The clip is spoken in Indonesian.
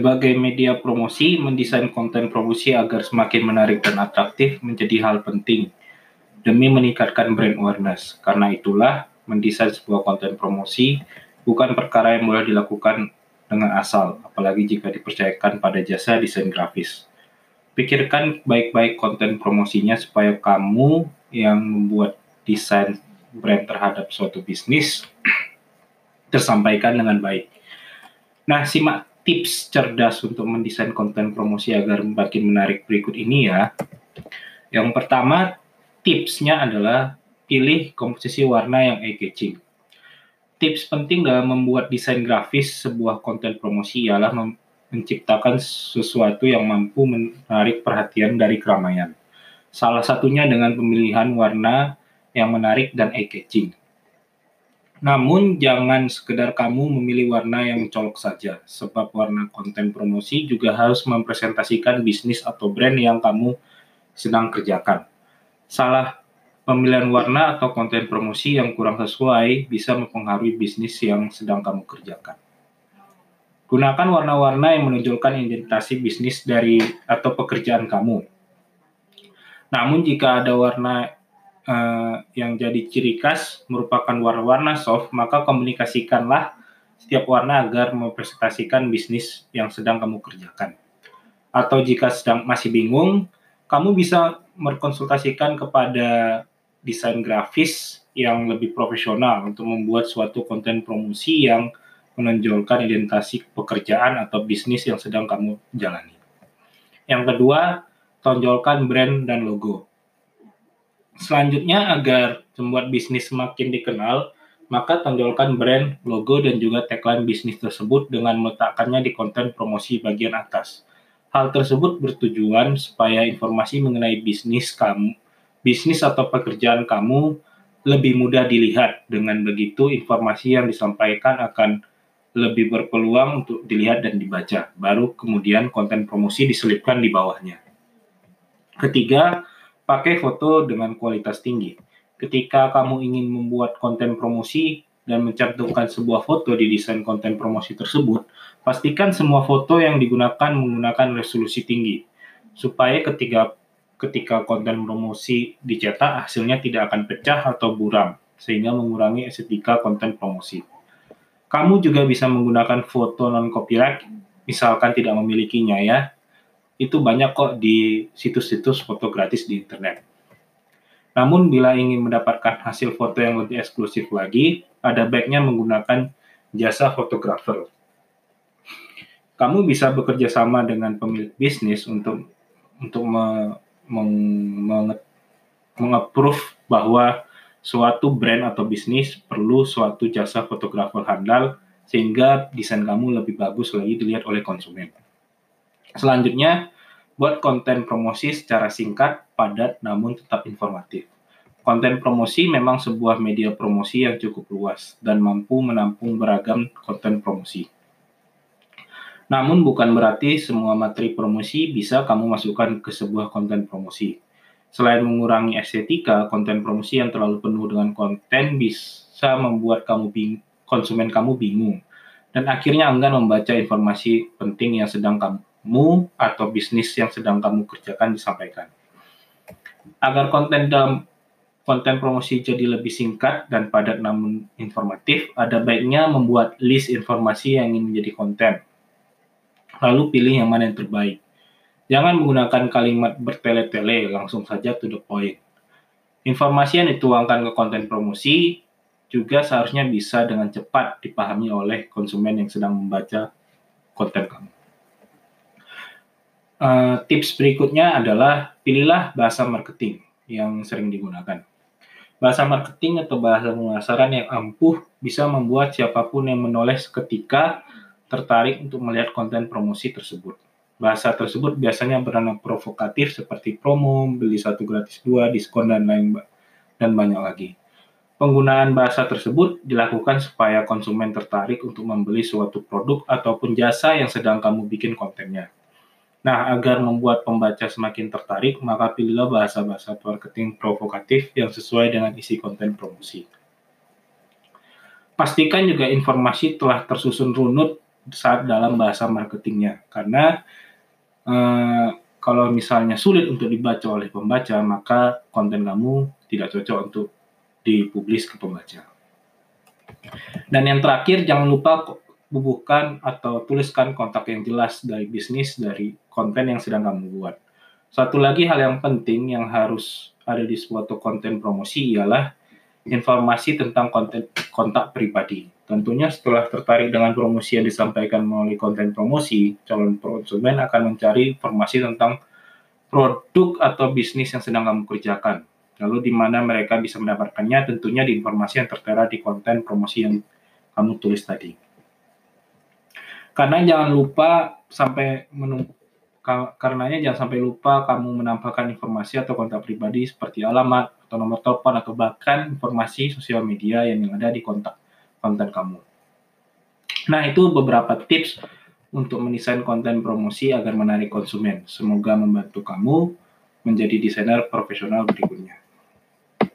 Sebagai media promosi, mendesain konten promosi agar semakin menarik dan atraktif menjadi hal penting demi meningkatkan brand awareness. Karena itulah, mendesain sebuah konten promosi bukan perkara yang boleh dilakukan dengan asal, apalagi jika dipercayakan pada jasa desain grafis. Pikirkan baik-baik konten promosinya supaya kamu yang membuat desain brand terhadap suatu bisnis tersampaikan dengan baik. Nah, simak tips cerdas untuk mendesain konten promosi agar makin menarik berikut ini ya. Yang pertama, tipsnya adalah pilih komposisi warna yang eye-catching. Tips penting dalam membuat desain grafis sebuah konten promosi ialah menciptakan sesuatu yang mampu menarik perhatian dari keramaian. Salah satunya dengan pemilihan warna yang menarik dan eye-catching. Namun jangan sekedar kamu memilih warna yang colok saja, sebab warna konten promosi juga harus mempresentasikan bisnis atau brand yang kamu sedang kerjakan. Salah pemilihan warna atau konten promosi yang kurang sesuai bisa mempengaruhi bisnis yang sedang kamu kerjakan. Gunakan warna-warna yang menunjukkan identitas bisnis dari atau pekerjaan kamu. Namun jika ada warna uh, yang jadi ciri khas merupakan warna-warna soft, maka komunikasikanlah setiap warna agar mempresentasikan bisnis yang sedang kamu kerjakan. Atau jika sedang masih bingung, kamu bisa berkonsultasikan kepada desain grafis yang lebih profesional untuk membuat suatu konten promosi yang menonjolkan identitas pekerjaan atau bisnis yang sedang kamu jalani. Yang kedua, tonjolkan brand dan logo. Selanjutnya, agar membuat bisnis semakin dikenal, maka tonjolkan brand, logo, dan juga tagline bisnis tersebut dengan meletakkannya di konten promosi bagian atas. Hal tersebut bertujuan supaya informasi mengenai bisnis kamu, bisnis atau pekerjaan kamu lebih mudah dilihat. Dengan begitu, informasi yang disampaikan akan lebih berpeluang untuk dilihat dan dibaca. Baru kemudian konten promosi diselipkan di bawahnya. Ketiga, pakai foto dengan kualitas tinggi. Ketika kamu ingin membuat konten promosi dan mencantumkan sebuah foto di desain konten promosi tersebut, pastikan semua foto yang digunakan menggunakan resolusi tinggi, supaya ketika ketika konten promosi dicetak hasilnya tidak akan pecah atau buram, sehingga mengurangi estetika konten promosi. Kamu juga bisa menggunakan foto non copyright, misalkan tidak memilikinya ya, itu banyak kok di situs-situs foto gratis di internet. Namun bila ingin mendapatkan hasil foto yang lebih eksklusif lagi, ada baiknya menggunakan jasa fotografer. Kamu bisa bekerja sama dengan pemilik bisnis untuk untuk me, meng, meng, bahwa suatu brand atau bisnis perlu suatu jasa fotografer handal sehingga desain kamu lebih bagus lagi dilihat oleh konsumen. Selanjutnya, buat konten promosi secara singkat, padat, namun tetap informatif. Konten promosi memang sebuah media promosi yang cukup luas dan mampu menampung beragam konten promosi. Namun bukan berarti semua materi promosi bisa kamu masukkan ke sebuah konten promosi. Selain mengurangi estetika, konten promosi yang terlalu penuh dengan konten bisa membuat kamu bing konsumen kamu bingung dan akhirnya enggan membaca informasi penting yang sedang kamu mu atau bisnis yang sedang kamu kerjakan disampaikan. Agar konten dalam konten promosi jadi lebih singkat dan padat namun informatif, ada baiknya membuat list informasi yang ingin menjadi konten. Lalu pilih yang mana yang terbaik. Jangan menggunakan kalimat bertele-tele, langsung saja to the point. Informasi yang dituangkan ke konten promosi juga seharusnya bisa dengan cepat dipahami oleh konsumen yang sedang membaca konten kamu. Uh, tips berikutnya adalah pilihlah bahasa marketing yang sering digunakan. Bahasa marketing atau bahasa pemasaran yang ampuh bisa membuat siapa pun yang menoleh seketika tertarik untuk melihat konten promosi tersebut. Bahasa tersebut biasanya bernama provokatif seperti promo, beli satu gratis dua, diskon dan lain dan banyak lagi. Penggunaan bahasa tersebut dilakukan supaya konsumen tertarik untuk membeli suatu produk ataupun jasa yang sedang kamu bikin kontennya. Nah, agar membuat pembaca semakin tertarik, maka pilihlah bahasa-bahasa marketing provokatif yang sesuai dengan isi konten promosi. Pastikan juga informasi telah tersusun runut saat dalam bahasa marketingnya. Karena eh, kalau misalnya sulit untuk dibaca oleh pembaca, maka konten kamu tidak cocok untuk dipublis ke pembaca. Dan yang terakhir, jangan lupa bubuhkan atau tuliskan kontak yang jelas dari bisnis dari konten yang sedang kamu buat. Satu lagi hal yang penting yang harus ada di suatu konten promosi ialah informasi tentang konten kontak pribadi. Tentunya setelah tertarik dengan promosi yang disampaikan melalui konten promosi, calon konsumen akan mencari informasi tentang produk atau bisnis yang sedang kamu kerjakan. Lalu di mana mereka bisa mendapatkannya tentunya di informasi yang tertera di konten promosi yang kamu tulis tadi. Karena jangan lupa sampai menunggu karenanya jangan sampai lupa kamu menambahkan informasi atau kontak pribadi seperti alamat atau nomor telepon atau bahkan informasi sosial media yang ada di kontak konten kamu. Nah, itu beberapa tips untuk mendesain konten promosi agar menarik konsumen. Semoga membantu kamu menjadi desainer profesional berikutnya.